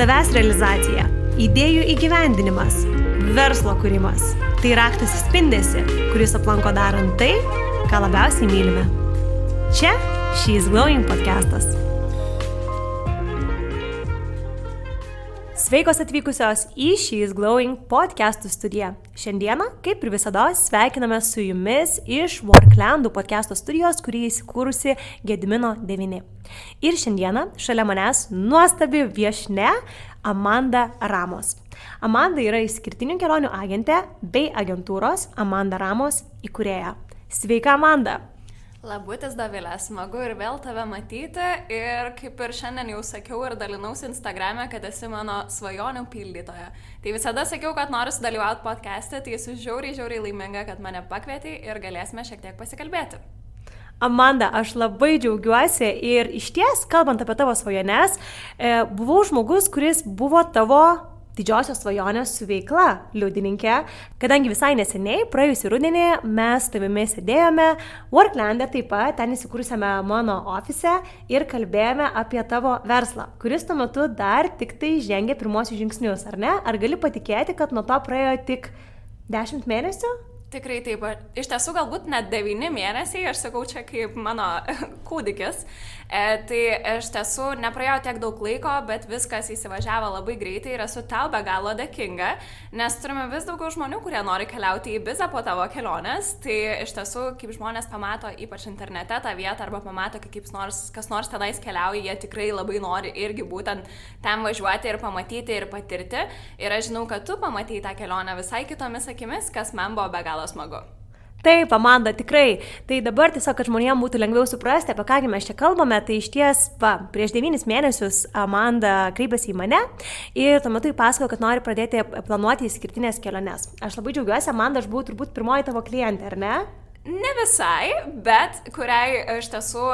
savęs realizacija, idėjų įgyvendinimas, verslo kūrimas. Tai raktas įspindėsi, kuris aplanko darant tai, ką labiausiai mylime. Čia She's Glowing podcastas. Sveikos atvykusios į She's Glowing podcastų studiją. Šiandieną, kaip ir visada, sveikiname su jumis iš Worklandų podcast'o studijos, kurį įsikūrusi Gedimino 9. Ir šiandieną šalia manęs nuostabi viešne Amanda Ramos. Amanda yra išskirtinių kelionių agentė bei agentūros Amanda Ramos įkūrėja. Sveika, Amanda! Labutis Davilė, smagu ir vėl tave matyti ir kaip ir šiandien jau sakiau ir dalinausi Instagram'e, kad esi mano svajonių pildytoja. Tai visada sakiau, kad noriu sudalyvauti podcast'e, tai esu žiauriai, žiauriai laiminga, kad mane pakvietei ir galėsime šiek tiek pasikalbėti. Amanda, aš labai džiaugiuosi ir iš ties, kalbant apie tavo svajones, e, buvau žmogus, kuris buvo tavo didžiosios svajonės su veikla liudininkė, kadangi visai neseniai, praėjusį rudenį, mes tavimi sėdėjome Worklandė taip pat, ten įsikūrusiame mano ofise ir kalbėjome apie tavo verslą, kuris tuo metu dar tik tai žengė pirmosius žingsnius, ar ne? Ar gali patikėti, kad nuo to praėjo tik 10 mėnesių? Tikrai taip. Iš tiesų, galbūt net devyni mėnesiai, aš sakau čia kaip mano kūdikis. E, tai iš tiesų nepraėjo tiek daug laiko, bet viskas įsivažiavo labai greitai ir esu tau be galo dėkinga, nes turime vis daugiau žmonių, kurie nori keliauti į bizą po tavo kelionės. Tai iš tiesų, kaip žmonės pamato, ypač internete tą vietą arba pamato, kaip nors, kas nors tenais keliauja, jie tikrai labai nori irgi būtent ten važiuoti ir pamatyti ir patirti. Ir aš žinau, kad tu pamatai tą kelionę visai kitomis akimis, kas man buvo be galo smagu. Taip, Amanda, tikrai. Tai dabar tiesiog, kad žmonėms būtų lengviau suprasti, apie ką mes čia kalbame, tai iš ties, va, prieš devynis mėnesius Amanda kreipėsi į mane ir tuo metu įpasakojo, kad nori pradėti planuoti įskirtinės keliones. Aš labai džiaugiuosi, Amanda, aš buvau turbūt pirmoji tavo klientė, ar ne? Ne visai, bet kuriai iš tiesų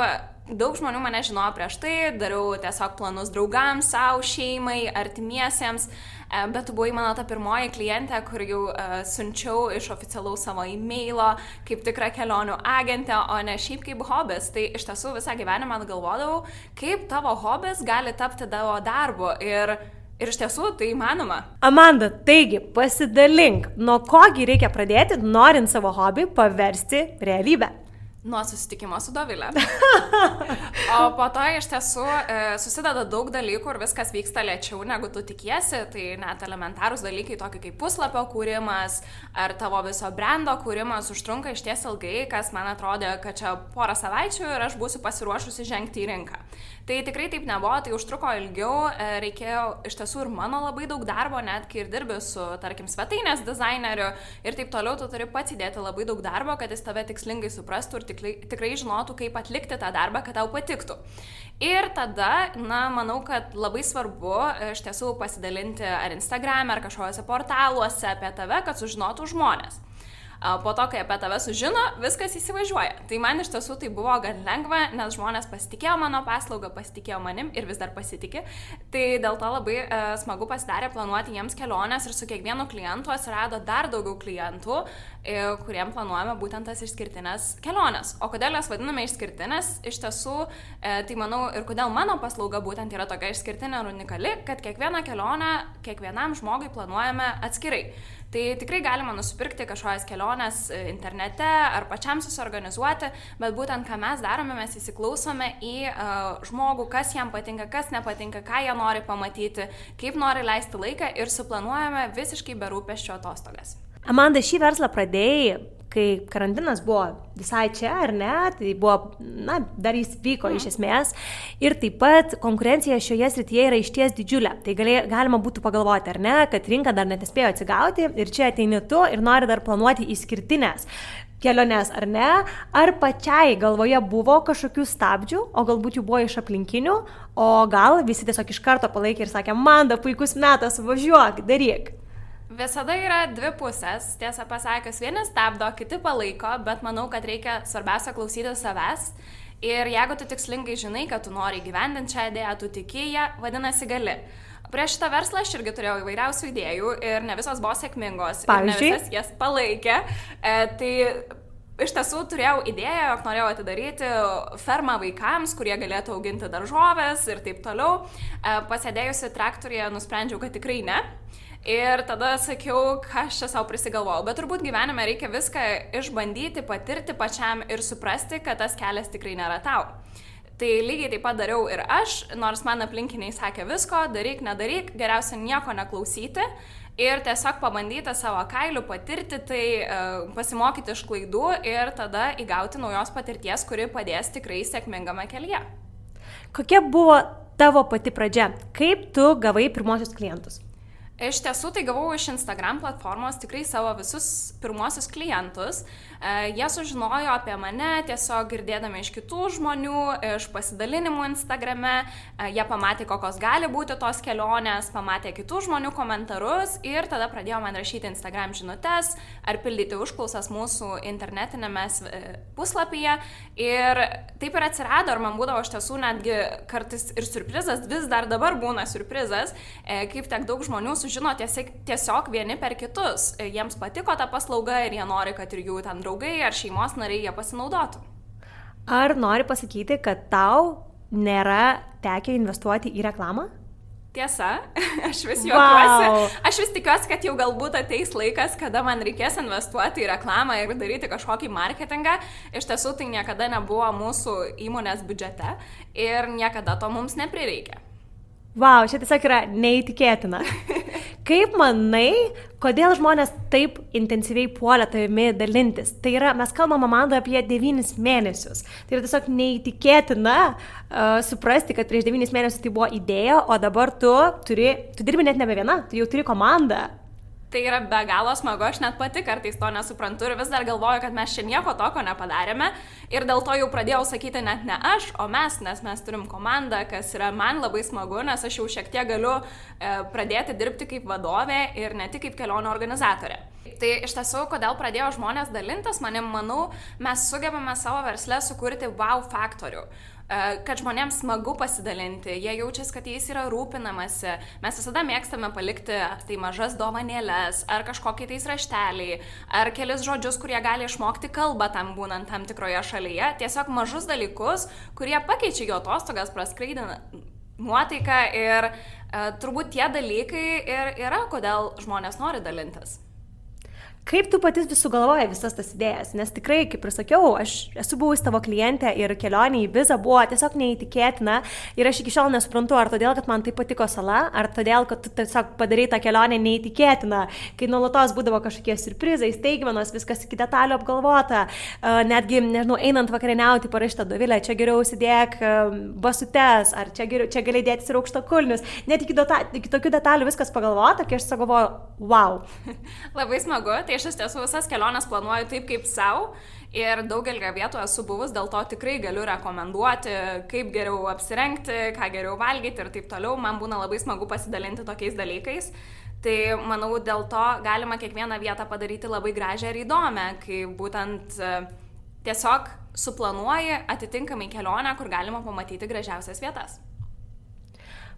daug žmonių mane žinojo prieš tai, dariau tiesiog planus draugams, savo šeimai, artimiesiems. E, bet tu buvai mano ta pirmoji klientė, kur jau uh, siunčiau iš oficialaus savo e-mailo kaip tikra kelionių agentė, o ne šiaip kaip hobis. Tai iš tiesų visą gyvenimą galvodavau, kaip tavo hobis gali tapti tavo darbu. Ir Ir iš tiesų tai įmanoma. Amanda, taigi pasidalink, nuo kogi reikia pradėti, norint savo hobį paversti realybę. Nuo susitikimo su Dovilė. O po to iš tiesų e, susideda daug dalykų ir viskas vyksta lėčiau negu tu tikiesi. Tai net elementarūs dalykai, tokie kaip puslapio kūrimas ar tavo viso brendo kūrimas užtrunka iš ties ilgai, kas man atrodė, kad čia porą savaičių ir aš būsiu pasiruošusi žengti į rinką. Tai tikrai taip nebuvo, tai užtruko ilgiau, e, reikėjo iš tiesų ir mano labai daug darbo, net kai ir dirbi su, tarkim, svetainės dizaineriu ir taip toliau, tu turi pats įdėti labai daug darbo, kad jis tave tikslingai suprastų ir tikrai, tikrai žinotų, kaip atlikti tą darbą, kad tau patiktų. Ir tada, na, manau, kad labai svarbu e, iš tiesų pasidalinti ar Instagram, ar kažkokiuose portaluose apie tave, kad sužinotų žmonės po to, kai apie tave sužino, viskas įsivažiuoja. Tai man iš tiesų tai buvo gan lengva, nes žmonės pasitikėjo mano paslaugą, pasitikėjo manim ir vis dar pasitikė. Tai dėl to labai uh, smagu pasidarė planuoti jiems keliones ir su kiekvienu klientu atsirado dar daugiau klientų, uh, kuriem planuojame būtent tas išskirtinės keliones. O kodėl jas vadiname išskirtinės, iš tiesų, uh, tai manau ir kodėl mano paslauga būtent yra tokia išskirtinė ir unikali, kad kiekvieną kelionę kiekvienam žmogui planuojame atskirai. Tai tikrai galima nusipirkti kažkokias keliones e, internete ar pačiam susiorganizuoti, bet būtent ką mes darome, mes įsiklausome į uh, žmogų, kas jam patinka, kas nepatinka, ką jie nori pamatyti, kaip nori leisti laiką ir suplanuojame visiškai be rūpeščio atostogas. Amanda, šį verslą pradėjai kai karantinas buvo visai čia, ar ne, tai buvo, na, dar jis vyko iš mhm. esmės. Ir taip pat konkurencija šioje srityje yra išties didžiulė. Tai galė, galima būtų pagalvoti, ar ne, kad rinka dar nespėjo atsigauti ir čia ateini tu ir nori dar planuoti išskirtinės keliones, ar ne? Ar pačiai galvoje buvo kažkokių stabdžių, o galbūt jų buvo iš aplinkinių, o gal visi tiesiog iš karto palaikė ir sakė, man da puikus metas, važiuok, daryk. Visada yra dvi pusės, tiesą pasakius, vieni stabdo, kiti palaiko, bet manau, kad reikia svarbiausia klausyti savęs. Ir jeigu tu tikslingai žinai, kad tu nori gyvendinti šią idėją, tu tikėjai, vadinasi gali. Prieš šitą verslą aš irgi turėjau įvairiausių idėjų ir ne visos buvo sėkmingos. Pavyzdžiui, visas jas palaikė. E, tai iš tiesų turėjau idėją, jog norėjau atidaryti fermą vaikams, kurie galėtų auginti daržovės ir taip toliau. E, pasėdėjusi traktorėje nusprendžiau, kad tikrai ne. Ir tada sakiau, ką aš čia savo prisigalvojau. Bet turbūt gyvenime reikia viską išbandyti, patirti pačiam ir suprasti, kad tas kelias tikrai nėra tau. Tai lygiai taip pat dariau ir aš, nors man aplinkiniai sakė visko, daryk, nedaryk, geriausia nieko neklausyti ir tiesiog pabandyti savo kailių, patirti tai, e, pasimokyti iš klaidų ir tada įgauti naujos patirties, kuri padės tikrai sėkmingame kelyje. Kokia buvo tavo pati pradžia? Kaip tu gavai pirmosius klientus? Iš tiesų, tai gavau iš Instagram platformos tikrai savo visus pirmosius klientus. E, jie sužinojo apie mane tiesiog girdėdami iš kitų žmonių, iš pasidalinimų Instagrame. E, jie pamatė, kokios gali būti tos kelionės, pamatė kitų žmonių komentarus ir tada pradėjo man rašyti Instagram žinutės ar pildyti užklausas mūsų internetinėme e, puslapyje. Ir taip ir atsirado, ar man būdavo iš tiesų netgi kartais ir surprizas, vis dar dabar būna surprizas, kaip tiek daug žmonių sužino tiesiog, tiesiog vieni per kitus. Jiems patiko ta paslauga ir jie nori, kad ir jų ten draugai ar šeimos nariai jie pasinaudotų. Ar nori pasakyti, kad tau nėra tekę investuoti į reklamą? Tiesa, aš vis juokiuosi. Wow. Aš vis tikiuosi, kad jau galbūt ateis laikas, kada man reikės investuoti į reklamą ir daryti kažkokį marketingą. Iš tiesų tai niekada nebuvo mūsų įmonės biudžete ir niekada to mums neprireikė. Wow, čia tiesiog yra neįtikėtina. Kaip manai, kodėl žmonės taip intensyviai puolė tavimi dalintis? Tai yra, mes kalbam, Amanda, apie devynis mėnesius. Tai yra tiesiog neįtikėtina uh, suprasti, kad prieš devynis mėnesius tai buvo idėja, o dabar tu turi, tu dirbi net nebe viena, tu jau turi komandą. Tai yra be galo smagu, aš net pati kartais to nesuprantu ir vis dar galvoju, kad mes čia nieko tokio nepadarėme ir dėl to jau pradėjau sakyti net ne aš, o mes, nes mes turim komandą, kas yra man labai smagu, nes aš jau šiek tiek galiu e, pradėti dirbti kaip vadovė ir ne tik kaip kelionio organizatorė. Tai iš tiesų, kodėl pradėjo žmonės dalintis, manim, manau, mes sugebame savo versle sukurti wow faktorių. E, kad žmonėms smagu pasidalinti, jie jaučiasi, kad jais yra rūpinamasi. Mes visada mėgstame palikti tai mažas dovanėlės, ar kažkokį tais raštelį, ar kelis žodžius, kurie gali išmokti kalbą tam būnant tam tikroje šalyje. Tiesiog mažus dalykus, kurie pakeičia jo atostogas, praskraidina nuotaiką ir e, turbūt tie dalykai ir yra, kodėl žmonės nori dalintis. Kaip tu patys vis sugalvojai visas tas idėjas? Nes tikrai, kaip ir sakiau, aš esu buvusi tavo klientė ir kelionė į vizą buvo tiesiog neįtikėtina ir aš iki šiol nesuprantu, ar todėl, kad man tai patiko sala, ar todėl, kad tu tiesiog padarai tą kelionę neįtikėtiną, kai nuolatos būdavo kažkokie surprizai, staigmenos, viskas iki detalių apgalvota, netgi, nežinau, einant vakarieniauti parašyta dovilė, čia geriau užsidėk basutes, ar čia, geriau, čia gali dėtis ir aukšto kulnius, net iki, dota, iki tokių detalių viskas pagalvota, kai aš sakovoju, wow. Labai smagu. Tai aš iš tiesų visas keliones planuoju taip kaip savo ir daugelį vietų esu buvus, dėl to tikrai galiu rekomenduoti, kaip geriau apsirengti, ką geriau valgyti ir taip toliau. Man būna labai smagu pasidalinti tokiais dalykais. Tai manau, dėl to galima kiekvieną vietą padaryti labai gražią ir įdomią, kai būtent e, tiesiog suplanuoji atitinkamai kelionę, kur galima pamatyti gražiausias vietas.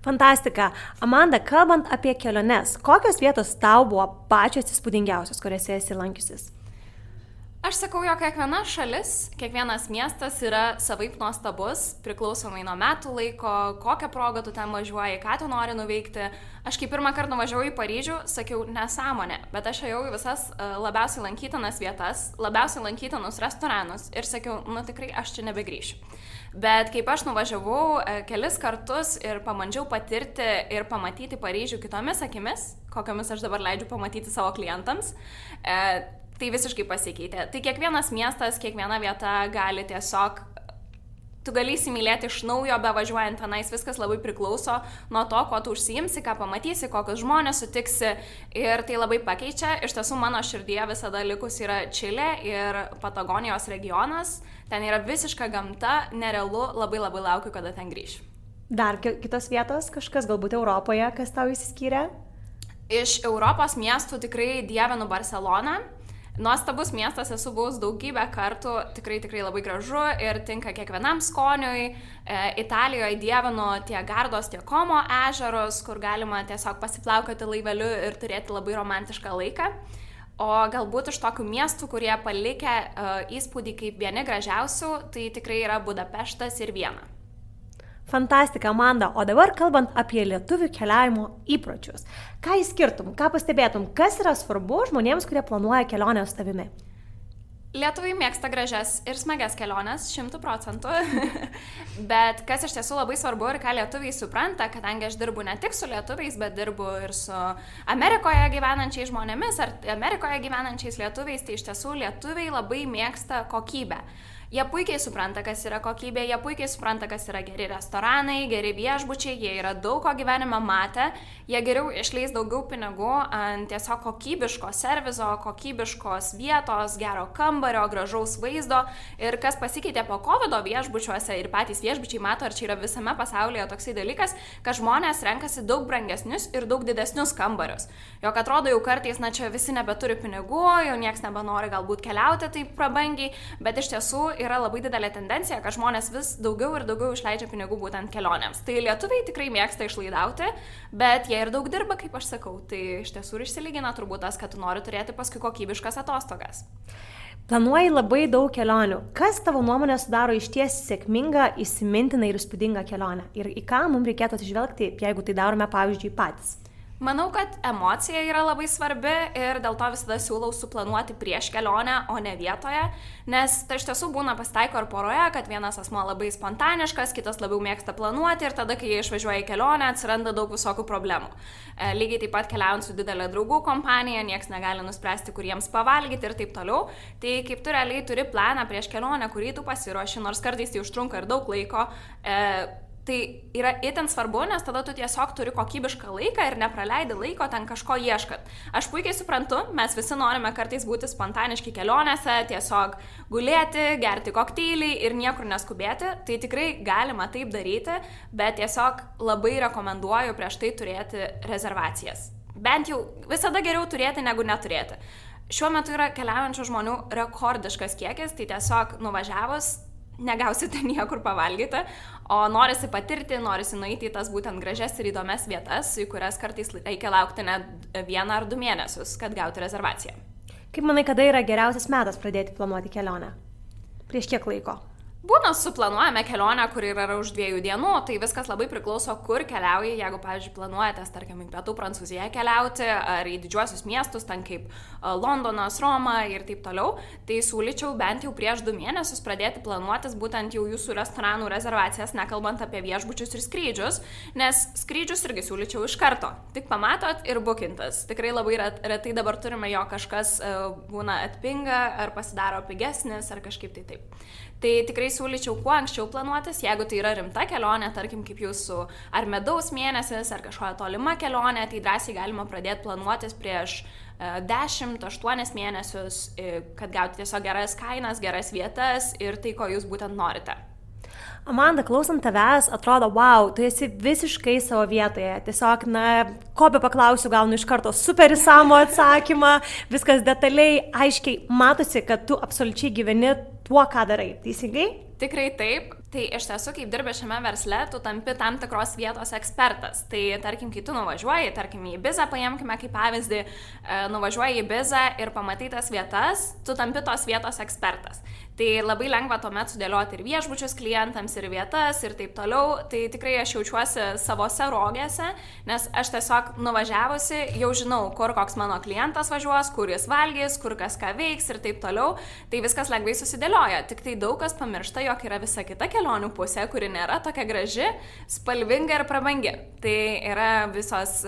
Fantastika. Amanda, kalbant apie keliones, kokios vietos tau buvo pačios įspūdingiausios, kuriuose esi lankiusis? Aš sakau, jog kiekviena šalis, kiekvienas miestas yra savaip nuostabus, priklausomai nuo metų laiko, kokią progą tu ten važiuoji, ką tu nori nuveikti. Aš kai pirmą kartą nuvažiavau į Paryžių, sakiau nesąmonė, bet aš ėjau į visas e, labiausiai lankytinas vietas, labiausiai lankytinus restoranus ir sakiau, nu tikrai aš čia nebegrįšiu. Bet kaip aš nuvažiavau e, kelis kartus ir pamandžiau patirti ir pamatyti Paryžių kitomis akimis, kokiamis aš dabar leidžiu pamatyti savo klientams, e, tai visiškai pasikeitė. Tai kiekvienas miestas, kiekviena vieta gali tiesiog tu gali įsimylėti iš naujo, be važiuojant tenais, viskas labai priklauso nuo to, ko tu užsiimsi, ką pamatysi, kokius žmonės sutiksi ir tai labai pakeičia. Iš tiesų mano širdie visada likus yra Čilė ir Patagonijos regionas, ten yra visiška gamta, nerealu, labai labai laukiu, kada ten grįšiu. Dar kitos vietos, kažkas galbūt Europoje, kas tau įsiskyrė? Iš Europos miestų tikrai dievinu Barceloną. Nuostabus miestas, esu buvus daugybę kartų, tikrai tikrai labai gražu ir tinka kiekvienam skoniui. E, Italijoje dievinu tiek Gardos, tiek Komo ežerus, kur galima tiesiog pasiplaukoti laiveliu ir turėti labai romantišką laiką. O galbūt iš tokių miestų, kurie palikę uh, įspūdį kaip vieni gražiausių, tai tikrai yra Budapeštas ir Viena. Fantastika, Amanda. O dabar kalbant apie lietuvių keliavimo įpročius. Ką įskirtum, ką pastebėtum, kas yra svarbu žmonėms, kurie planuoja kelionę su tavimi? Lietuviai mėgsta gražias ir smagias keliones, šimtų procentų. bet kas iš tiesų labai svarbu ir ką lietuviai supranta, kadangi aš dirbu ne tik su lietuviais, bet dirbu ir su Amerikoje gyvenančiais žmonėmis ar Amerikoje gyvenančiais lietuviais, tai iš tiesų lietuviai labai mėgsta kokybę. Jie puikiai supranta, kas yra kokybė, jie puikiai supranta, kas yra geri restoranai, geri viešbučiai, jie yra daug ko gyvenime matę, jie geriau išleis daugiau pinigų ant tiesiog kokybiško servizo, kokybiškos vietos, gero kambario, gražaus vaizdo. Ir kas pasikeitė po COVID viešbučiuose ir patys viešbučiai mato, ar čia yra visame pasaulyje toksai dalykas, kad žmonės renkasi daug brangesnius ir daug didesnius kambarius. Jok atrodo jau kartais, na čia visi nebeturi pinigų, jau niekas nebenori galbūt keliauti taip prabangiai, bet iš tiesų yra labai didelė tendencija, kad žmonės vis daugiau ir daugiau išleidžia pinigų būtent kelionėms. Tai lietuviai tikrai mėgsta išlaidauti, bet jie ir daug dirba, kaip aš sakau. Tai iš tiesų ir išsilygina turbūt tas, kad tu nori turėti paskui kokybiškas atostogas. Planuoji labai daug kelionių. Kas tavo nuomonė sudaro iš ties sėkmingą, įsimintiną ir įspūdingą kelionę? Ir į ką mums reikėtų atsižvelgti, jeigu tai darome, pavyzdžiui, patys? Manau, kad emocija yra labai svarbi ir dėl to visada siūlau suplanuoti prieš kelionę, o ne vietoje, nes tai iš tiesų būna pasitaiko ir poroje, kad vienas asmo labai spontaniškas, kitas labiau mėgsta planuoti ir tada, kai jie išvažiuoja į kelionę, atsiranda daug visokių problemų. E, lygiai taip pat keliaujant su didelė draugų kompanija, niekas negali nuspręsti, kur jiems pavalgyti ir taip toliau. Tai kaip tu realiai turi planą prieš kelionę, kurį tu pasiruoši, nors kartais tai užtrunka ir daug laiko. E, Tai yra itin svarbu, nes tada tu tiesiog turi kokybišką laiką ir nepraleidi laiko ten kažko ieškat. Aš puikiai suprantu, mes visi norime kartais būti spontaniški kelionėse, tiesiog gulėti, gerti kokteilį ir niekur neskubėti. Tai tikrai galima taip daryti, bet tiesiog labai rekomenduoju prieš tai turėti rezervacijas. Bent jau visada geriau turėti negu neturėti. Šiuo metu yra keliaujančių žmonių rekordiškas kiekis, tai tiesiog nuvažiavus negausite niekur pavalgyti, o norisi patirti, norisi nueiti į tas būtent gražias ir įdomias vietas, į kurias kartais reikia laukti net vieną ar du mėnesius, kad gauti rezervaciją. Kaip manai, kada yra geriausias metas pradėti planuoti kelionę? Prieš kiek laiko? Būna suplanuojame kelionę, kur yra už dviejų dienų, tai viskas labai priklauso, kur keliauji. Jeigu, pavyzdžiui, planuojate, tarkim, į pietų Prancūziją keliauti ar į didžiuosius miestus, ten kaip Londonas, Roma ir taip toliau, tai siūlyčiau bent jau prieš du mėnesius pradėti planuotis būtent jau jūsų restoranų rezervacijas, nekalbant apie viešbučius ir skrydžius, nes skrydžius irgi siūlyčiau iš karto. Tik pamatot ir bukintas. Tikrai labai retai dabar turime jo kažkas būna atpinga ar pasidaro pigesnis ar kažkaip tai taip. Tai tikrai siūlyčiau kuo anksčiau planuotis, jeigu tai yra rimta kelionė, tarkim kaip jūsų ar medaus mėnesis, ar kažkokia tolima kelionė, tai drąsiai galima pradėti planuotis prieš 10-8 e, mėnesius, e, kad gauti tiesiog geras kainas, geras vietas ir tai, ko jūs būtent norite. Amanda, klausant tavęs, atrodo, wow, tu esi visiškai savo vietoje. Tiesiog, na, ko be paklausiu, gaunu iš karto super įsamų atsakymą, viskas detaliai, aiškiai, matosi, kad tu absoliučiai gyveni tuo, ką darai. Teisingai? Tikrai taip. Tai iš tiesų, kaip dirbi šiame versle, tu tampi tam tikros vietos ekspertas. Tai tarkim, kai tu nuvažiuoji, tarkim, į bizą, paimkime kaip pavyzdį, e, nuvažiuoji į bizą ir pamatai tas vietas, tu tampi tos vietos ekspertas. Tai labai lengva tuomet sudėlioti ir viešbučius klientams, ir vietas, ir taip toliau. Tai tikrai aš jaučiuosi savose rogėse, nes aš tiesiog nuvažiavusi jau žinau, kur koks mano klientas važiuos, kur jis valgys, kur kas ką veiks ir taip toliau. Tai viskas lengvai susidėlioja. Tik tai daug kas pamiršta, jog yra visa kita kelionių pusė, kuri nėra tokia graži, spalvinga ir prabangi. Tai yra visos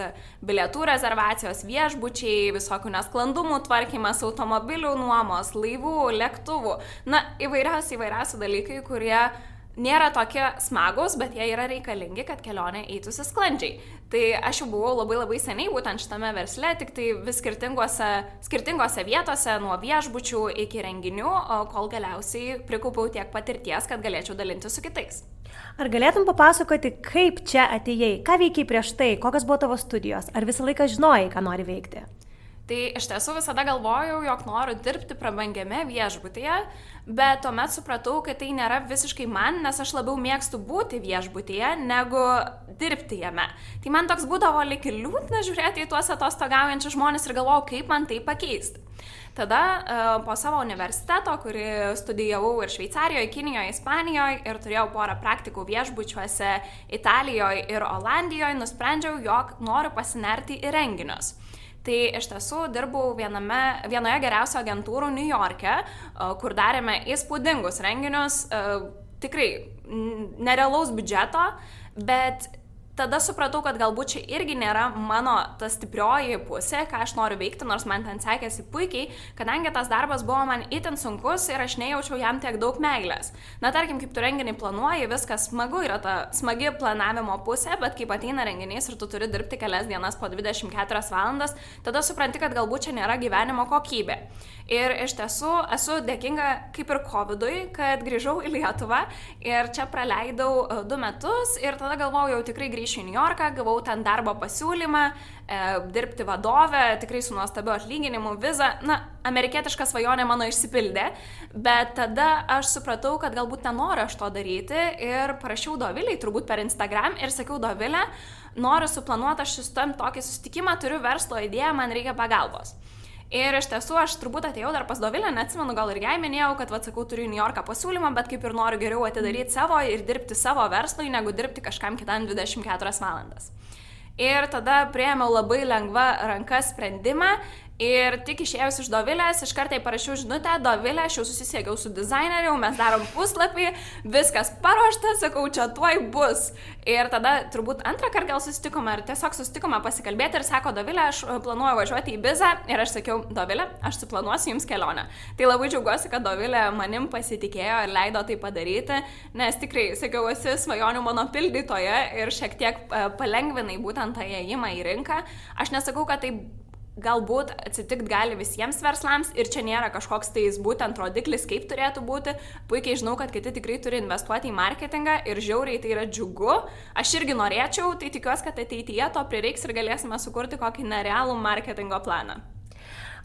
bilietų rezervacijos, viešbučiai, visokių nesklandumų tvarkymas, automobilių nuomos, laivų, lėktuvų. Na, įvairiausi įvairiausi dalykai, kurie nėra tokie smagus, bet jie yra reikalingi, kad kelionė eitųsi sklandžiai. Tai aš jau buvau labai labai seniai būtent šitame versle, tik tai vis skirtingose, skirtingose vietose, nuo viešbučių iki renginių, kol galiausiai prikaupiau tiek patirties, kad galėčiau dalinti su kitais. Ar galėtum papasakoti, kaip čia atėjai, ką veikiai prieš tai, kokios buvo tavo studijos, ar visą laiką žinojai, ką nori veikti? Tai iš tiesų visada galvojau, jog noriu dirbti prabangiame viešbutyje, bet tuomet supratau, kad tai nėra visiškai man, nes aš labiau mėgstu būti viešbutyje, negu dirbti jame. Tai man toks būdavo lik ir liūdna žiūrėti į tuos atostogaujančius žmonės ir galvojau, kaip man tai pakeisti. Tada uh, po savo universiteto, kurį studijavau ir Šveicarijoje, Kinijoje, Ispanijoje ir turėjau porą praktikų viešbučiuose Italijoje ir Olandijoje, nusprendžiau, jog noriu pasinerti į renginius. Tai iš tiesų dirbau viename, vienoje geriausių agentūrų New York'e, kur darėme įspūdingus renginius, tikrai nerealaus biudžeto, bet tada supratau, kad galbūt čia irgi nėra mano ta stiprioji pusė, ką aš noriu veikti, nors man ten sekėsi puikiai, kadangi tas darbas buvo man itin sunkus ir aš nejaučiau jam tiek daug meilės. Na, tarkim, kaip tu renginį planuoji, viskas smagu, yra ta smagi planavimo pusė, bet kaip ateina renginys ir tu turi dirbti kelias dienas po 24 valandas, tada supranti, kad galbūt čia nėra gyvenimo kokybė. Ir iš tiesų esu dėkinga kaip ir COVID-ui, kad grįžau į Lietuvą ir čia praleidau e, du metus ir tada galvojau, jau tikrai grįšiu į New Yorką, gavau ten darbo pasiūlymą, e, dirbti vadovę, tikrai su nuostabiu atlyginimu, vizą. Na, amerikietiška svajonė mano išsipildė, bet tada aš supratau, kad galbūt nenoriu aš to daryti ir parašiau Doviliai, turbūt per Instagram ir sakiau Dovilę, noriu suplanuoti aš su tam tokį susitikimą, turiu verslo idėją, man reikia pagalbos. Ir iš tiesų aš turbūt atėjau dar pas Dovilę, neatsimenu, gal ir jai minėjau, kad, atsakau, turiu New Yorką pasiūlymą, bet kaip ir noriu geriau atidaryti savo ir dirbti savo verslui, negu dirbti kažkam kitam 24 valandas. Ir tada prieėmiau labai lengva ranka sprendimą Ir tik išėjus iš Dovilės, iš karto parašiau žinutę, Dovilė, aš jau susisiekiau su dizaineriu, mes darom puslapį, viskas paruošta, sakau, čia tuoj bus. Ir tada turbūt antrą kartą gal susitikome, ar tiesiog susitikome pasikalbėti ir sako, Dovilė, aš planuoju važiuoti į Bizą ir aš sakiau, Dovilė, aš suplanuosiu jums kelionę. Tai labai džiaugiuosi, kad Dovilė manim pasitikėjo ir leido tai padaryti, nes tikrai, sakiau, esi svajonių mano pildytoje ir šiek tiek e, palengvinai būtent tą įėjimą į rinką. Aš nesakau, kad tai galbūt atsitikt gali visiems verslams ir čia nėra kažkoks tais būtent rodiklis, kaip turėtų būti. Puikiai žinau, kad kiti tikrai turi investuoti į marketingą ir žiauriai tai yra džiugu. Aš irgi norėčiau, tai tikiuosi, kad ateityje to prireiks ir galėsime sukurti kokį nerealų marketingo planą.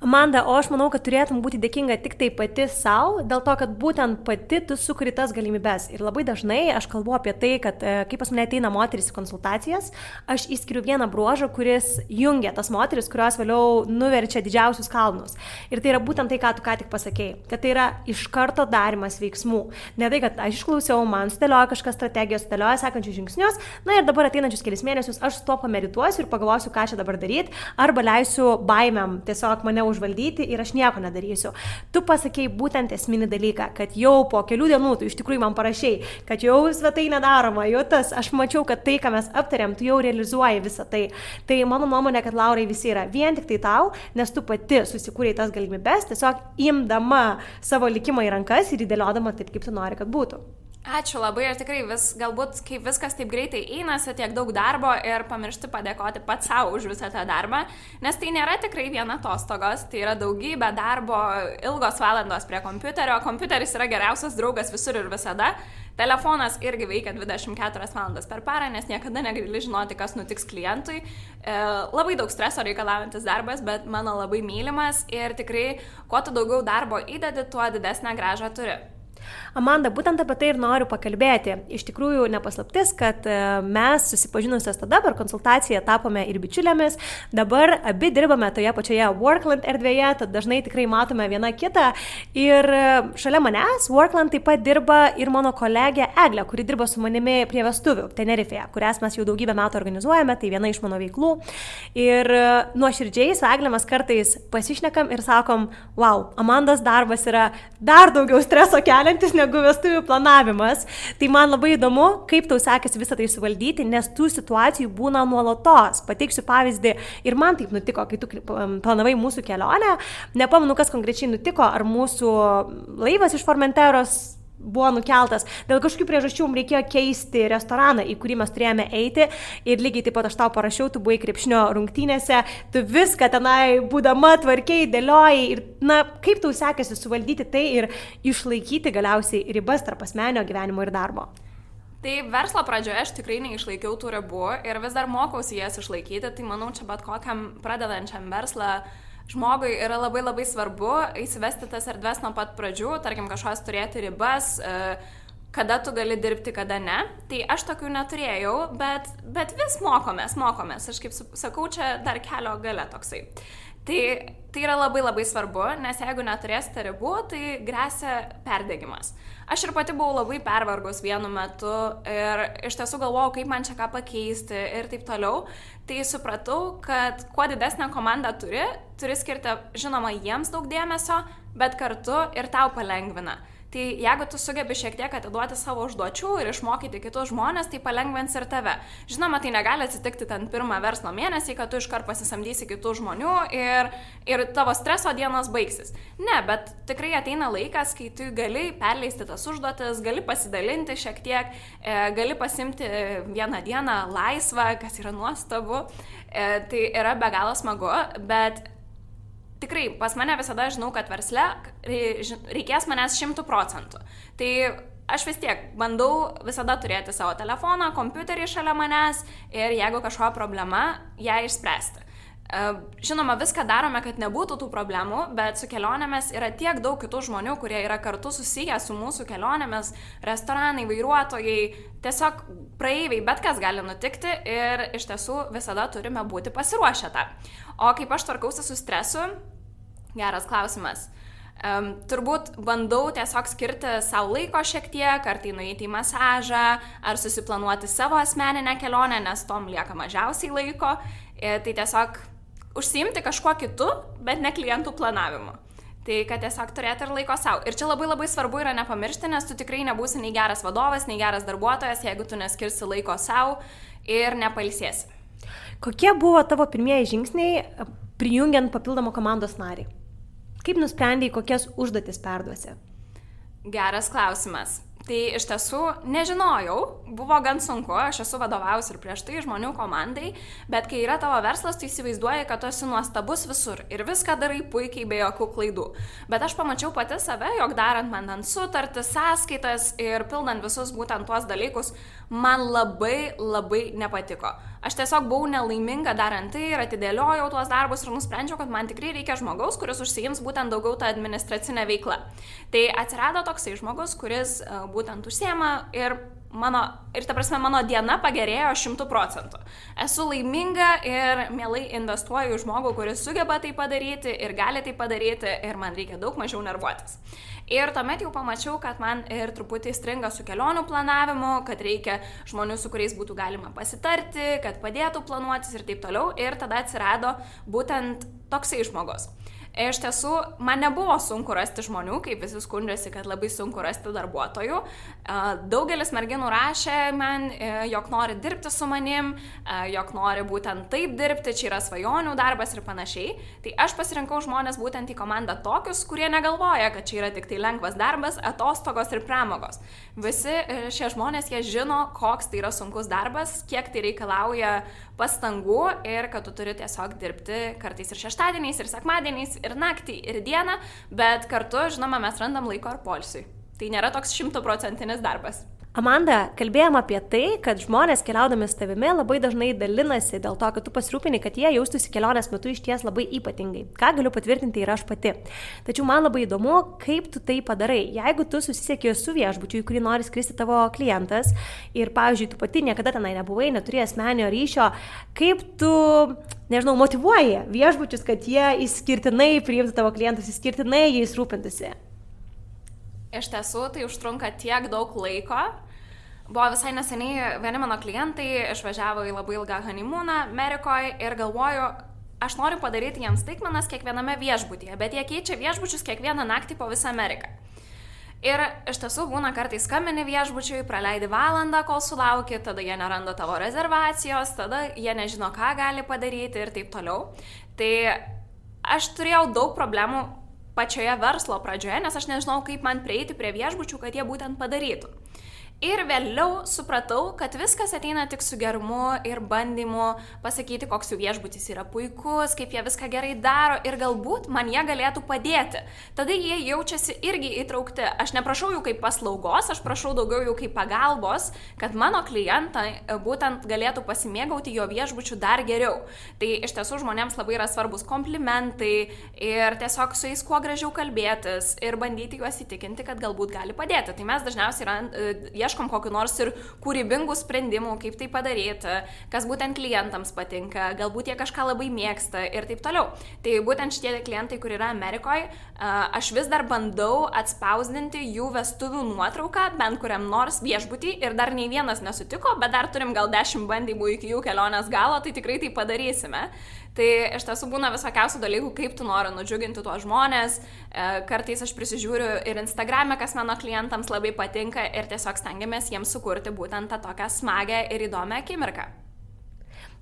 Amanda, o aš manau, kad turėtum būti dėkinga tik tai pati savo, dėl to, kad būtent pati tu sukuri tas galimybės. Ir labai dažnai aš kalbu apie tai, kad e, kai pas mane ateina moteris į konsultacijas, aš įskiriu vieną bruožą, kuris jungia tas moteris, kurios vėliau nuverčia didžiausius kalnus. Ir tai yra būtent tai, ką tu ką tik pasakėjai, kad tai yra iš karto darimas veiksmų. Ne tai, kad aš išklausiau, man sudėlioja kažkas strategijos, sudėlioja sekančius žingsnius, na ir dabar ateinančius kelias mėnesius aš su to pamedituosiu ir pagalvosiu, ką čia dabar daryti, arba leisiu baimėm tiesiog mane užvaldyti ir aš nieko nedarysiu. Tu pasakėjai būtent esminį dalyką, kad jau po kelių dienų tu iš tikrųjų man parašiai, kad jau svetai nedaroma, jau tas, aš mačiau, kad tai, ką mes aptarėm, tu jau realizuoji visą tai. Tai mano nuomonė, kad Laurai visi yra vien tik tai tau, nes tu pati susikūrėjai tas galimybės, tiesiog imdama savo likimą į rankas ir įdėliodama taip, kaip tu nori, kad būtų. Ačiū labai ir tikrai vis, galbūt, kai viskas taip greitai einasi, tiek daug darbo ir pamiršti padėkoti pats savo už visą tą darbą, nes tai nėra tikrai viena atostogos, tai yra daugybė darbo, ilgos valandos prie kompiuterio, kompiuteris yra geriausias draugas visur ir visada, telefonas irgi veikia 24 valandas per parą, nes niekada negali žinoti, kas nutiks klientui. E, labai daug streso reikalaujantis darbas, bet mano labai mylimas ir tikrai, kuo tu daugiau darbo įdedi, tuo didesnę gražą turi. Amanda, būtent apie tai ir noriu pakalbėti. Iš tikrųjų, nepaslaptis, kad e, mes susipažinusios tada per konsultaciją tapome ir bičiulėmis, dabar abi dirbame toje pačioje Workland erdvėje, tad dažnai tikrai matome vieną kitą. Ir e, šalia manęs Workland taip pat dirba ir mano kolegė Eglė, kuri dirba su manimi prie vestuvių Tenerife'e, kurias mes jau daugybę metų organizuojame, tai viena iš mano veiklų. Ir e, nuoširdžiai su Eglė mes kartais pasišnekam ir sakom, wow, Amandos darbas yra dar daugiau streso keliantis negu negu vestuvių planavimas. Tai man labai įdomu, kaip tau sekasi visą tai suvaldyti, nes tų situacijų būna nuolatos. Pateiksiu pavyzdį ir man taip nutiko, kai tu planavai mūsų kelionę. Nepamenu, kas konkrečiai nutiko, ar mūsų laivas iš Formenteros buvo nukeltas. Dėl kažkokių priežasčių mums reikėjo keisti restoraną, į kurį mes turėjome eiti. Ir lygiai taip pat aš tau parašiau, tu buvai krepšnio rungtynėse, tu viską tenai būdama tvarkiai, dėliojai. Ir, na, kaip tau sekėsi suvaldyti tai ir išlaikyti galiausiai ribas tarp asmenio gyvenimo ir darbo? Tai verslo pradžioje aš tikrai neišlaikiau tų ribų ir vis dar mokausi jas išlaikyti, tai manau, čia bet kokiam pradedančiam verslą žmogui yra labai labai svarbu įsivesti tas erdves nuo pat pradžių, tarkim, kažkokias turėti ribas, e, kada tu gali dirbti, kada ne. Tai aš tokių neturėjau, bet, bet vis mokomės, mokomės. Aš kaip sakau, čia dar kelio gale toksai. Tai, tai yra labai labai svarbu, nes jeigu neturėsite ribų, tai grėsia perdegimas. Aš ir pati buvau labai pervargus vienu metu ir iš tiesų galvojau, kaip man čia ką pakeisti ir taip toliau. Tai supratau, kad kuo didesnę komandą turi, turi skirti, žinoma, jiems daug dėmesio, bet kartu ir tau palengvina. Tai jeigu tu sugebi šiek tiek atiduoti savo užduočių ir išmokyti kitus žmonės, tai palengvins ir tave. Žinoma, tai negali atsitikti ten pirmą verslo mėnesį, kad tu iškart pasisamdysi kitų žmonių ir, ir tavo streso dienos baigsis. Ne, bet tikrai ateina laikas, kai tu gali perleisti tas užduotis, gali pasidalinti šiek tiek, e, gali pasimti vieną dieną laisvą, kas yra nuostabu. E, tai yra be galo smagu, bet tikrai pas mane visada žinau, kad versle reikės manęs šimtų procentų. Tai aš vis tiek bandau visada turėti savo telefoną, kompiuterį šalia manęs ir jeigu kažkokia problema, ją išspręsti. E, žinoma, viską darome, kad nebūtų tų problemų, bet su kelionėmis yra tiek daug kitų žmonių, kurie yra kartu susiję su mūsų kelionėmis, restoranai, vairuotojai, tiesiog praeiviai, bet kas gali nutikti ir iš tiesų visada turime būti pasiruošę tą. O kaip aš tvarkausi su stresu, Geras klausimas. Um, turbūt bandau tiesiog skirti savo laiko šiek tiek, ar tai nueiti į masažą, ar susiplanuoti savo asmeninę kelionę, nes tom lieka mažiausiai laiko. E, tai tiesiog užsiimti kažkuo kitu, bet ne klientų planavimu. Tai kad tiesiog turėti ir laiko savo. Ir čia labai labai svarbu yra nepamiršti, nes tu tikrai nebūsi nei geras vadovas, nei geras darbuotojas, jeigu tu neskirsi laiko savo ir nepalsėsi. Kokie buvo tavo pirmieji žingsniai prijungiant papildomą komandos narį? Kaip nusprendėjai, kokias užduotis perduosi? Geras klausimas. Tai iš tiesų nežinojau, buvo gan sunku, aš esu vadovavus ir prieš tai žmonių komandai, bet kai yra tavo verslas, tu įsivaizduoji, kad tu esi nuostabus visur ir viską darai puikiai be jokių klaidų. Bet aš pamačiau pati save, jog darant man ant sutartis, sąskaitas ir pildant visus būtent tuos dalykus, man labai labai nepatiko. Aš tiesiog buvau nelaiminga darant tai ir atidėliojau tuos darbus ir nusprendžiau, kad man tikrai reikia žmogaus, kuris užsijims būtent daugiau tą administracinę veiklą. Tai atsirado toksai žmogus, kuris e, būtent užsiema ir mano, ir ta prasme, mano diena pagerėjo šimtų procentų. Esu laiminga ir mielai investuoju į žmogų, kuris sugeba tai padaryti ir gali tai padaryti ir man reikia daug mažiau nervuotis. Ir tuomet jau pamačiau, kad man ir truputį stringa su kelionių planavimu, kad reikia žmonių, su kuriais būtų galima pasitarti, kad padėtų planuotis ir taip toliau. Ir tada atsirado būtent toksai žmogus. Iš tiesų, man nebuvo sunku rasti žmonių, kaip visi skundžiasi, kad labai sunku rasti darbuotojų. Daugelis merginų rašė man, e, jog nori dirbti su manim, jog nori būtent taip dirbti, čia yra svajonių darbas ir panašiai. Tai aš pasirinkau žmonės būtent į komandą tokius, kurie negalvoja, kad čia yra tik tai lengvas darbas, atostogos ir pramogos. Visi e, šie žmonės, jie žino, koks tai yra sunkus darbas, kiek tai reikalauja pastangų ir kad tu turi tiesiog dirbti kartais ir šeštadieniais, ir sekmadieniais, ir naktį, ir dieną, bet kartu, žinoma, mes randam laiko ir polsiui. Tai nėra toks šimtoprocentinis darbas. Amanda, kalbėjom apie tai, kad žmonės keliaudami su tavimi labai dažnai dalinasi dėl to, kad tu pasirūpini, kad jie jaustųsi kelionės metu iš ties labai ypatingai. Ką galiu patvirtinti ir aš pati. Tačiau man labai įdomu, kaip tu tai padarai. Jeigu tu susisieki su viešbučiu, į kurį nori skristi tavo klientas ir, pavyzdžiui, tu pati niekada tenai nebuvai, neturėjai asmenio ryšio, kaip tu nežinau, motivuoji viešbučius, kad jie išskirtinai priimtų tavo klientus, išskirtinai jais rūpintųsi. Iš tiesų, tai užtrunka tiek daug laiko, Buvo visai neseniai vieni mano klientai išvažiavo į labai ilgą honeymoonę Amerikoje ir galvoju, aš noriu padaryti jiems staigmenas kiekviename viešbutyje, bet jie keičia viešbučius kiekvieną naktį po visą Ameriką. Ir iš tiesų būna kartais skambini viešbučiui, praleidi valandą, kol sulauki, tada jie neranda tavo rezervacijos, tada jie nežino, ką gali padaryti ir taip toliau. Tai aš turėjau daug problemų pačioje verslo pradžioje, nes aš nežinau, kaip man prieiti prie viešbučių, kad jie būtent padarytų. Ir vėliau supratau, kad viskas ateina tik su gerumu ir bandymu pasakyti, koks jų viešbutis yra puikus, kaip jie viską gerai daro ir galbūt man jie galėtų padėti. Tada jie jaučiasi irgi įtraukti. Aš neprašau jų kaip paslaugos, aš prašau daugiau jų kaip pagalbos, kad mano klientai būtent galėtų pasimėgauti jo viešbučių dar geriau. Tai iš tiesų žmonėms labai yra svarbus komplimentai ir tiesiog su jais kuo gražiau kalbėtis ir bandyti juos įtikinti, kad galbūt gali padėti. Tai mes dažniausiai e, ieškom kokiu nors ir kūrybingų sprendimų, kaip tai padaryti, kas būtent klientams patinka, galbūt jie kažką labai mėgsta ir taip toliau. Tai būtent šitie klientai, kur yra Amerikoje, aš vis dar bandau atspausdinti jų vestuvių nuotrauką bent kuriam nors viešbutį ir dar nei vienas nesutiko, bet dar turim gal dešimt bandymų iki jų kelionės galo, tai tikrai tai padarysime. Tai iš tiesų būna visokiausių dalykų, kaip tu nori nudžiuginti tuos žmonės. E, kartais aš prisižiūriu ir Instagram'e, kas mano klientams labai patinka ir tiesiog stengiamės jiems sukurti būtent tą tokią smagę ir įdomią akimirką.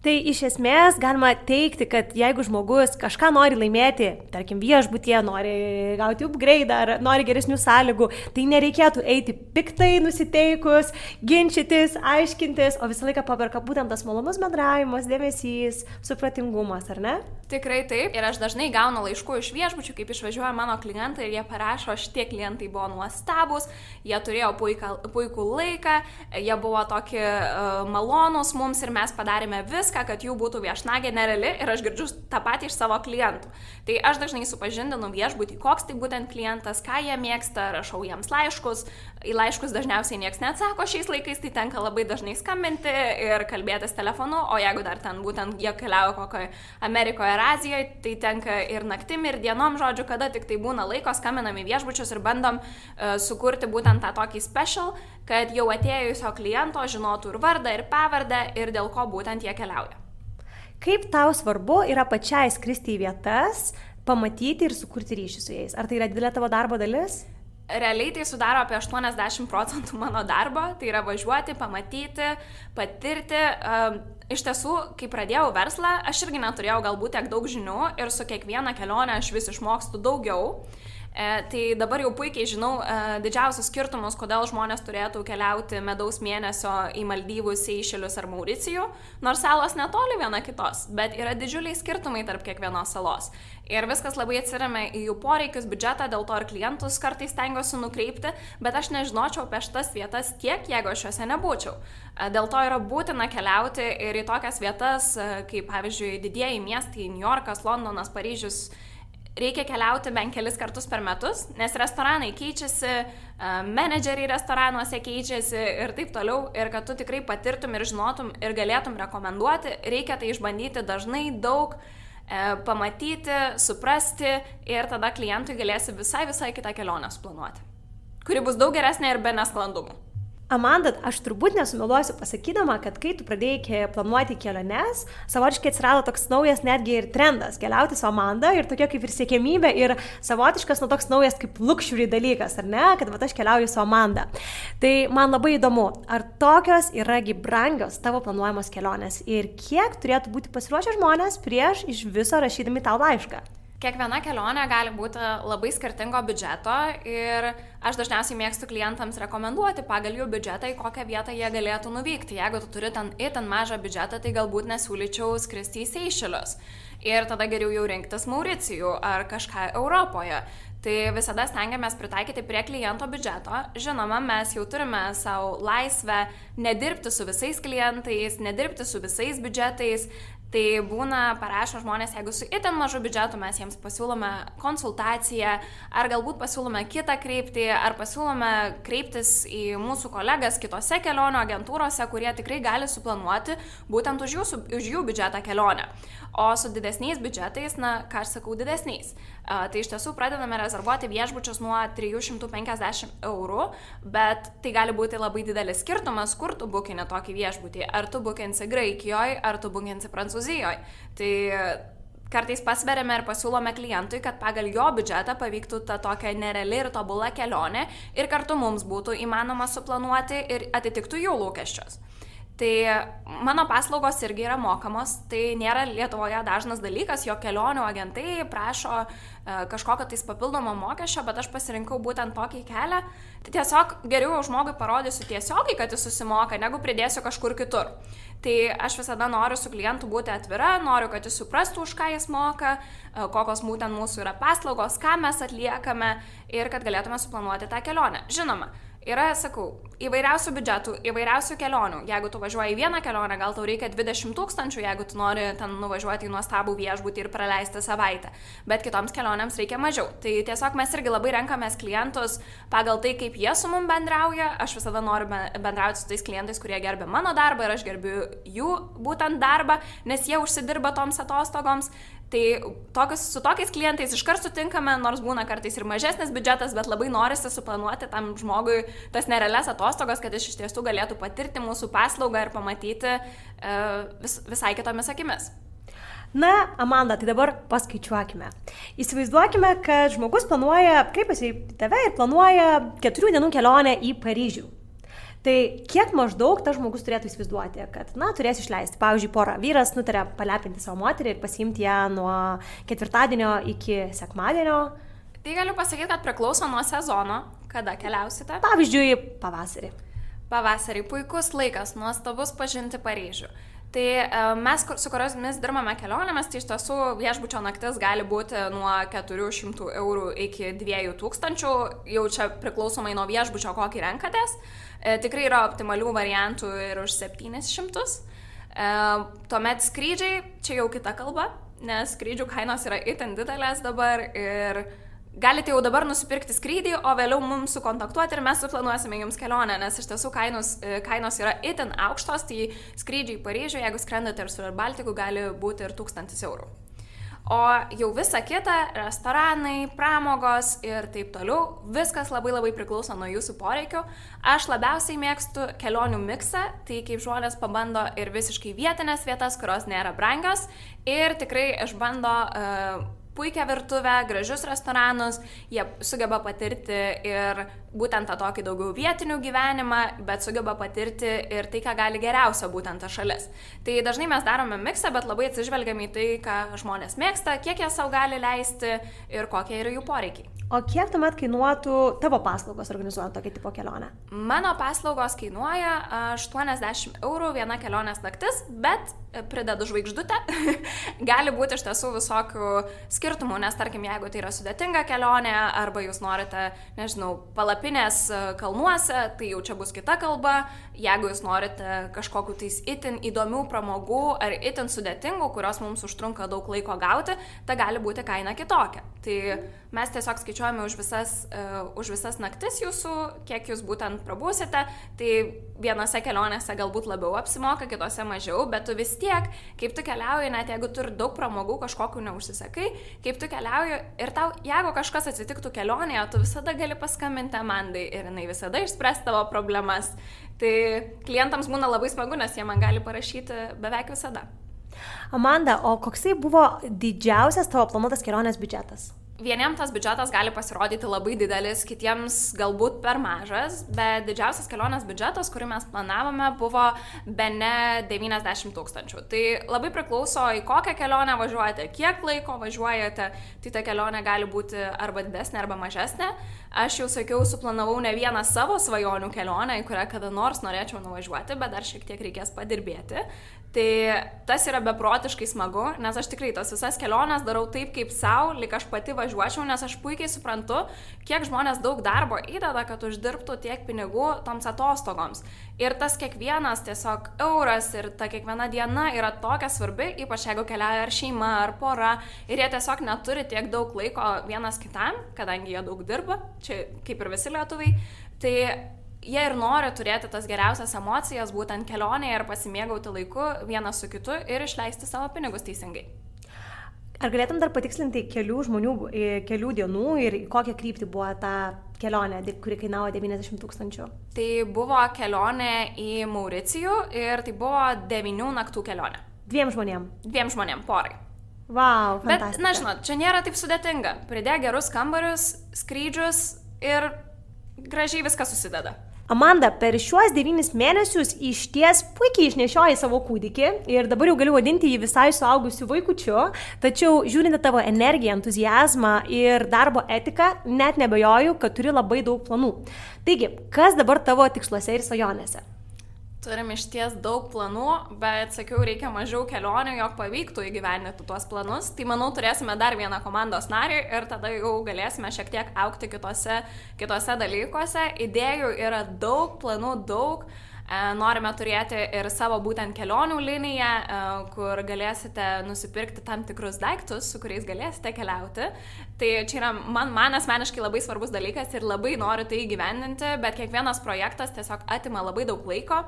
Tai iš esmės galima teikti, kad jeigu žmogus kažką nori laimėti, tarkim viešbutie, nori gauti upgrade ar nori geresnių sąlygų, tai nereikėtų eiti piktai nusiteikus, ginčytis, aiškintis, o visą laiką paperka būtent tas malonus bendravimas, dėmesys, supratingumas, ar ne? Tikrai taip. Ir aš dažnai gaunu laiškų iš viešbučių, kaip išvažiuoja mano klientai ir jie parašo, šitie klientai buvo nuostabus, jie turėjo puiką, puikų laiką, jie buvo tokie uh, malonus mums ir mes padarėme viską, kad jų būtų viešnagė nereali ir aš girdžiu tą patį iš savo klientų. Tai aš dažnai supažindinu viešbutį, koks tai būtent klientas, ką jie mėgsta, rašau jiems laiškus, į laiškus dažniausiai niekas neatsako šiais laikais, tai tenka labai dažnai skambinti ir kalbėtis telefonu, o jeigu dar ten būtent jie keliauja kokioje Amerikoje ar Azijoje, tai tenka ir naktim, ir dienom, žodžiu, kada tik tai būna laiko, skambinam į viešbučius ir bandom uh, sukurti būtent tą tokį special, kad jau atėjusio kliento žinotų ir vardą, ir pavardę, ir dėl ko būtent jie keliauja. Kaip tau svarbu yra pačiai skristi į vietas, pamatyti ir sukurti ryšį su jais? Ar tai yra didelė tavo darbo dalis? Realiai tai sudaro apie 80 procentų mano darbo, tai yra važiuoti, pamatyti, patirti. Iš tiesų, kai pradėjau verslą, aš irgi neturėjau galbūt tiek daug žinių ir su kiekviena kelionė aš vis išmokstu daugiau. E, tai dabar jau puikiai žinau e, didžiausius skirtumus, kodėl žmonės turėtų keliauti medaus mėnesio į Maldyvus, Seišelius ar Mauricijų, nors salos netoli viena kitos, bet yra didžiuliai skirtumai tarp kiekvienos salos. Ir viskas labai atsiriame į jų poreikius, biudžetą, dėl to ir klientus kartais tengiuosi nukreipti, bet aš nežinočiau apie šitas vietas tiek, jeigu aš juose nebūčiau. E, dėl to yra būtina keliauti ir į tokias vietas, kaip pavyzdžiui, didieji miestai - New Yorkas, Londonas, Paryžius reikia keliauti bent kelis kartus per metus, nes restoranai keičiasi, menedžeriai restoranuose keičiasi ir taip toliau. Ir kad tu tikrai patirtum ir žinotum ir galėtum rekomenduoti, reikia tai išbandyti dažnai daug e, pamatyti, suprasti ir tada klientui galėsi visai visai kitą kelionę suplanuoti, kuri bus daug geresnė ir be nesklandumų. Amanda, aš turbūt nesumeluosiu pasakydama, kad kai tu pradėjai planuoti keliones, savotiškai atsirado toks naujas netgi ir trendas - keliauti su Amanda ir tokia kaip ir siekėmybė ir savotiškas, nu toks naujas kaip luxury dalykas, ar ne, kad va aš keliauju su Amanda. Tai man labai įdomu, ar tokios yragi brangios tavo planuojamos kelionės ir kiek turėtų būti pasiruošę žmonės prieš iš viso rašydami tau laišką. Kiekviena kelionė gali būti labai skirtingo biudžeto ir aš dažniausiai mėgstu klientams rekomenduoti pagal jų biudžetą, į kokią vietą jie galėtų nuvykti. Jeigu tu turi ten itin mažą biudžetą, tai galbūt nesiūlyčiau skristi į Seišelius. Ir tada geriau jau rinktis Mauricijų ar kažką Europoje. Tai visada stengiamės pritaikyti prie kliento biudžeto. Žinoma, mes jau turime savo laisvę nedirbti su visais klientais, nedirbti su visais biudžetais, Tai būna parašo žmonės, jeigu su itin mažu biudžetu mes jiems pasiūlome konsultaciją, ar galbūt pasiūlome kitą kryptį, ar pasiūlome kreiptis į mūsų kolegas kitose kelionių agentūrose, kurie tikrai gali suplanuoti būtent už, jūsų, už jų biudžetą kelionę. O su didesniais biudžetais, na, ką aš sakau, didesniais. Uh, tai iš tiesų pradedame rezervuoti viešbučius nuo 350 eurų, bet tai gali būti labai didelis skirtumas, kur tu bukini tokį viešbutį. Ar tu bukinsi Graikijoje, ar tu bukinsi Prancūzijoje. Tai kartais pasveriame ir pasiūlome klientui, kad pagal jo biudžetą pavyktų ta tokia nereali ir tobula kelionė ir kartu mums būtų įmanoma suplanuoti ir atitiktų jų lūkesčius. Tai mano paslaugos irgi yra mokamos, tai nėra Lietuvoje dažnas dalykas, jo kelionių agentai prašo e, kažkokio tais papildomo mokesčio, bet aš pasirinkau būtent tokį kelią. Tai tiesiog geriau žmogui parodysiu tiesiogiai, kad jis susimoka, negu pridėsiu kažkur kitur. Tai aš visada noriu su klientu būti atvira, noriu, kad jis suprastų, už ką jis moka, e, kokios būtent mūsų yra paslaugos, ką mes atliekame ir kad galėtume suplanuoti tą kelionę. Žinoma, Yra, sakau, įvairiausių biudžetų, įvairiausių kelionių. Jeigu tu važiuoji į vieną kelionę, gal tau reikia 20 tūkstančių, jeigu tu nori ten nuvažiuoti į nuostabų viešbutį ir praleisti savaitę. Bet kitoms kelionėms reikia mažiau. Tai tiesiog mes irgi labai renkamės klientus pagal tai, kaip jie su mum bendrauja. Aš visada noriu bendrauti su tais klientais, kurie gerbė mano darbą ir aš gerbiu jų būtent darbą, nes jie užsidirba toms atostogoms. Tai tokius, su tokiais klientais iškart sutinkame, nors būna kartais ir mažesnis biudžetas, bet labai norisi suplanuoti tam žmogui tas nerealias atostogas, kad jis iš tiesų galėtų patirti mūsų paslaugą ir pamatyti e, vis, visai kitomis akimis. Na, Amanda, tai dabar paskaičiuokime. Įsivaizduokime, kad žmogus planuoja, kreipiasi į tave ir planuoja keturių dienų kelionę į Paryžių. Tai kiek maždaug tas žmogus turėtų įsivaizduoti, kad, na, turės išleisti. Pavyzdžiui, pora vyras nutarė palepinti savo moterį ir pasiimti ją nuo ketvirtadienio iki sekmadienio. Tai galiu pasakyti, kad priklauso nuo sezono, kada keliausite. Pavyzdžiui, pavasarį. Pavasarį puikus laikas, nuostabus pažinti Paryžių. Tai e, mes, su kuriomis dirbame kelionėmis, tai iš tiesų viešbučio naktis gali būti nuo 400 eurų iki 2000, jau čia priklausomai nuo viešbučio, kokį renkatės. E, tikrai yra optimalių variantų ir už 700. E, tuomet skrydžiai, čia jau kita kalba, nes skrydžių kainos yra itin didelės dabar ir galite jau dabar nusipirkti skrydį, o vėliau mums sukontaktuoti ir mes suplanuosime jums kelionę, nes iš tiesų kainos, e, kainos yra itin aukštos, tai skrydžiai į Paryžių, jeigu skrendate ir su Baltiku, gali būti ir 1000 eurų. O jau visa kita - restoranai, pramogos ir taip toliau - viskas labai labai priklauso nuo jūsų poreikių. Aš labiausiai mėgstu kelionių miksą, tai kaip žmonės pabando ir visiškai vietinės vietas, kurios nėra brangios ir tikrai išbando uh, puikią virtuvę, gražius restoranus, jie sugeba patirti ir būtent tą tokį daugiau vietinių gyvenimą, bet sugeba patirti ir tai, ką gali geriausio būtent ta šalis. Tai dažnai mes darome miksą, bet labai atsižvelgiam į tai, ką žmonės mėgsta, kiek jie savo gali leisti ir kokie yra jų poreikiai. O kiek tuomet kainuotų tavo paslaugos organizuojant tokį tipo kelionę? Mano paslaugos kainuoja 80 eurų viena kelionės naktis, bet pridedu žvaigždutę. Gali būti iš tiesų visokių skirtumų, nes tarkim, jeigu tai yra sudėtinga kelionė arba jūs norite, nežinau, palapinės e, kalnuose, tai jau čia bus kita kalba. Jeigu jūs norite kažkokiu tais itin įdomių pramogų ar itin sudėtingų, kurios mums užtrunka daug laiko gauti, ta gali būti kaina kitokia. Tai mes tiesiog skaičiuojame už visas, uh, už visas naktis jūsų, kiek jūs būtent prabūsite. Tai vienose kelionėse galbūt labiau apsimoka, kitose mažiau, bet tu vis tiek, kaip tu keliauji, net jeigu turi daug pramogų, kažkokiu neužsisakai, kaip tu keliauji ir tau, jeigu kažkas atsitiktų kelionėje, tu visada gali paskambinti Amandai ir jinai visada išspręs tavo problemas. Tai klientams būna labai smagu, nes jie man gali parašyti beveik visada. Amanda, o koksai buvo didžiausias tavo planuotas kelionės biudžetas? Vieniems tas biudžetas gali pasirodyti labai didelis, kitiems galbūt per mažas, bet didžiausias kelionės biudžetas, kurį mes planavome, buvo be ne 90 tūkstančių. Tai labai priklauso, į kokią kelionę važiuojate, kiek laiko važiuojate, tai ta kelionė gali būti arba didesnė, arba mažesnė. Aš jau sakiau, suplanavau ne vieną savo svajonių kelionę, į kurią kada nors norėčiau nuvažiuoti, bet dar šiek tiek reikės padirbėti. Tai tas yra beprotiškai smagu, nes aš tikrai tas visas keliones darau taip kaip savo, lik aš pati važiuočiau, nes aš puikiai suprantu, kiek žmonės daug darbo įdeda, kad uždirbtų tiek pinigų toms atostogoms. Ir tas kiekvienas tiesiog euras ir ta kiekviena diena yra tokia svarbi, ypač jeigu keliauja ar šeima, ar pora, ir jie tiesiog neturi tiek daug laiko vienas kitam, kadangi jie daug dirba, čia kaip ir visi lietuviai. Tai jie ir nori turėti tas geriausias emocijas būtent kelionėje ir pasimėgauti laiku vienas su kitu ir išleisti savo pinigus teisingai. Ar galėtum dar patikslinti kelių žmonių, kelių dienų ir kokią kryptį buvo ta kelionė, kuri kainavo 90 tūkstančių? Tai buvo kelionė į Mauricijų ir tai buvo 9 naktų kelionė. Dviem žmonėm? Dviem žmonėm, porai. Wow, Bet, na žinot, čia nėra taip sudėtinga. Pridė gerus kambarius, skrydžius ir gražiai viskas susideda. Amanda, per šiuos devynis mėnesius iš ties puikiai išnešioji savo kūdikį ir dabar jau galiu vadinti jį visai suaugusiu vaikučiu, tačiau žiūrint tavo energiją, entuzijazmą ir darbo etiką, net nebejoju, kad turi labai daug planų. Taigi, kas dabar tavo tiksluose ir svajonėse? Turim iš ties daug planų, bet sakiau, reikia mažiau kelionių, jog pavyktų įgyvendinti tuos planus. Tai manau, turėsime dar vieną komandos narį ir tada jau galėsime šiek tiek aukti kitose, kitose dalykuose. Idėjų yra daug, planų daug. E, norime turėti ir savo būtent kelionių liniją, e, kur galėsite nusipirkti tam tikrus daiktus, su kuriais galėsite keliauti. Tai čia yra man, man asmeniškai labai svarbus dalykas ir labai noriu tai įgyvendinti, bet kiekvienas projektas tiesiog atima labai daug laiko.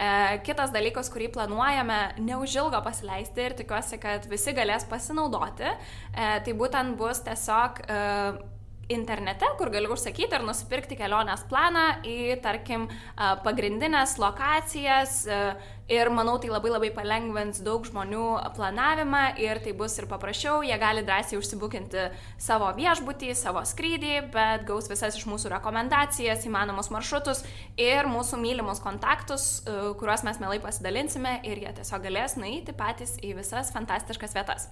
E, kitas dalykas, kurį planuojame neužilgo pasileisti ir tikiuosi, kad visi galės pasinaudoti, tai būtent bus tiesiog internete, kur gali užsakyti ir nusipirkti kelionės planą į, tarkim, pagrindinės lokacijas, Ir manau, tai labai labai palengvins daug žmonių planavimą ir tai bus ir paprasčiau, jie gali drąsiai užsibukinti savo viešbutį, savo skrydį, bet gaus visas iš mūsų rekomendacijas, įmanomus maršrutus ir mūsų mylimus kontaktus, e, kuriuos mes mielai pasidalinsime ir jie tiesiog galės nueiti patys į visas fantastiškas vietas.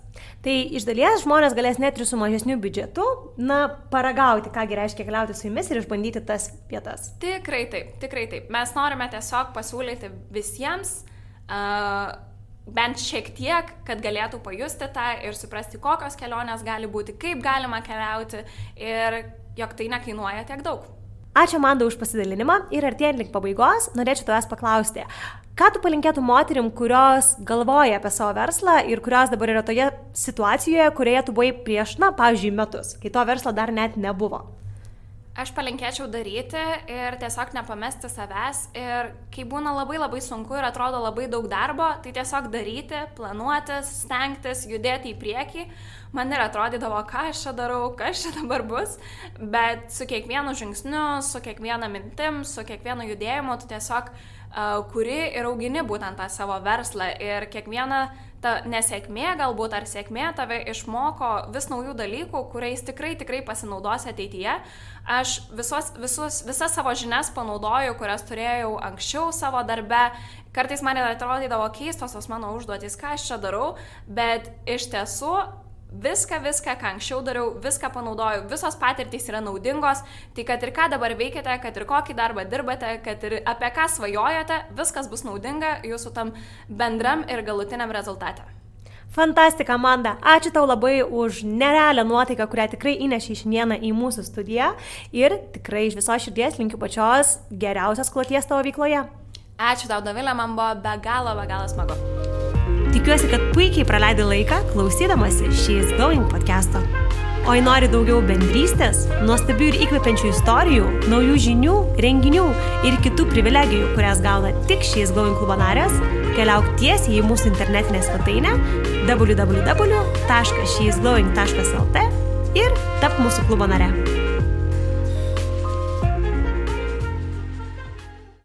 Tai iš dalies žmonės galės net ir su mažesniu biudžetu, na, paragauti, kągi reiškia keliauti su jumis ir išbandyti tas vietas. Tikrai taip, tikrai taip. Mes norime tiesiog pasiūlyti visiems bent šiek tiek, kad galėtų pajusti tą ir suprasti, kokios kelionės gali būti, kaip galima keliauti ir jog tai nekainuoja tiek daug. Ačiū Manda už pasidalinimą ir artėjant link pabaigos, norėčiau tavęs paklausti, ką tu palinkėtum moterim, kurios galvoja apie savo verslą ir kurios dabar yra toje situacijoje, kurioje tu buvai prieš, na, pavyzdžiui, metus, kai to verslo dar net nebuvo? Aš palinkėčiau daryti ir tiesiog nepamesti savęs. Ir kai būna labai labai sunku ir atrodo labai daug darbo, tai tiesiog daryti, planuotis, stengtis, judėti į priekį. Man ir atrodydavo, ką aš čia darau, kas čia dabar bus, bet su kiekvienu žingsniu, su kiekviena mintim, su kiekvienu judėjimu tu tiesiog uh, kuri ir augini būtent tą savo verslą. Ir kiekvieną ta nesėkmė galbūt ar sėkmė tave išmoko vis naujų dalykų, kuriais tikrai tikrai pasinaudosi ateityje. Aš visos, visus, visas savo žinias panaudoju, kurias turėjau anksčiau savo darbe. Kartais man atrodydavo keistos tos mano užduotys, ką aš čia darau, bet iš tiesų viską, viską, ką anksčiau dariau, viską panaudoju, visos patirtys yra naudingos, tai kad ir ką dabar veikiate, kad ir kokį darbą dirbate, kad ir apie ką svajojate, viskas bus naudinga jūsų tam bendram ir galutiniam rezultate. Fantastika, Amanda. Ačiū tau labai už nerealią nuotaiką, kurią tikrai įnešė šiandieną į mūsų studiją ir tikrai iš viso širdies linkiu pačios geriausios kloties tavo veikloje. Ačiū tau, Davilė, man buvo be galo, be galo smagu. Tikiuosi, kad puikiai praleidai laiką klausydamasi She's Going podcast'o. O jei nori daugiau bendrystės, nuostabių ir įkvepiančių istorijų, naujų žinių, renginių ir kitų privilegijų, kurias gauna tik She's Going klubo narės, keliauk tiesiai į mūsų internetinę svetainę www.sheisglowing.lt ir tap mūsų klubo nare.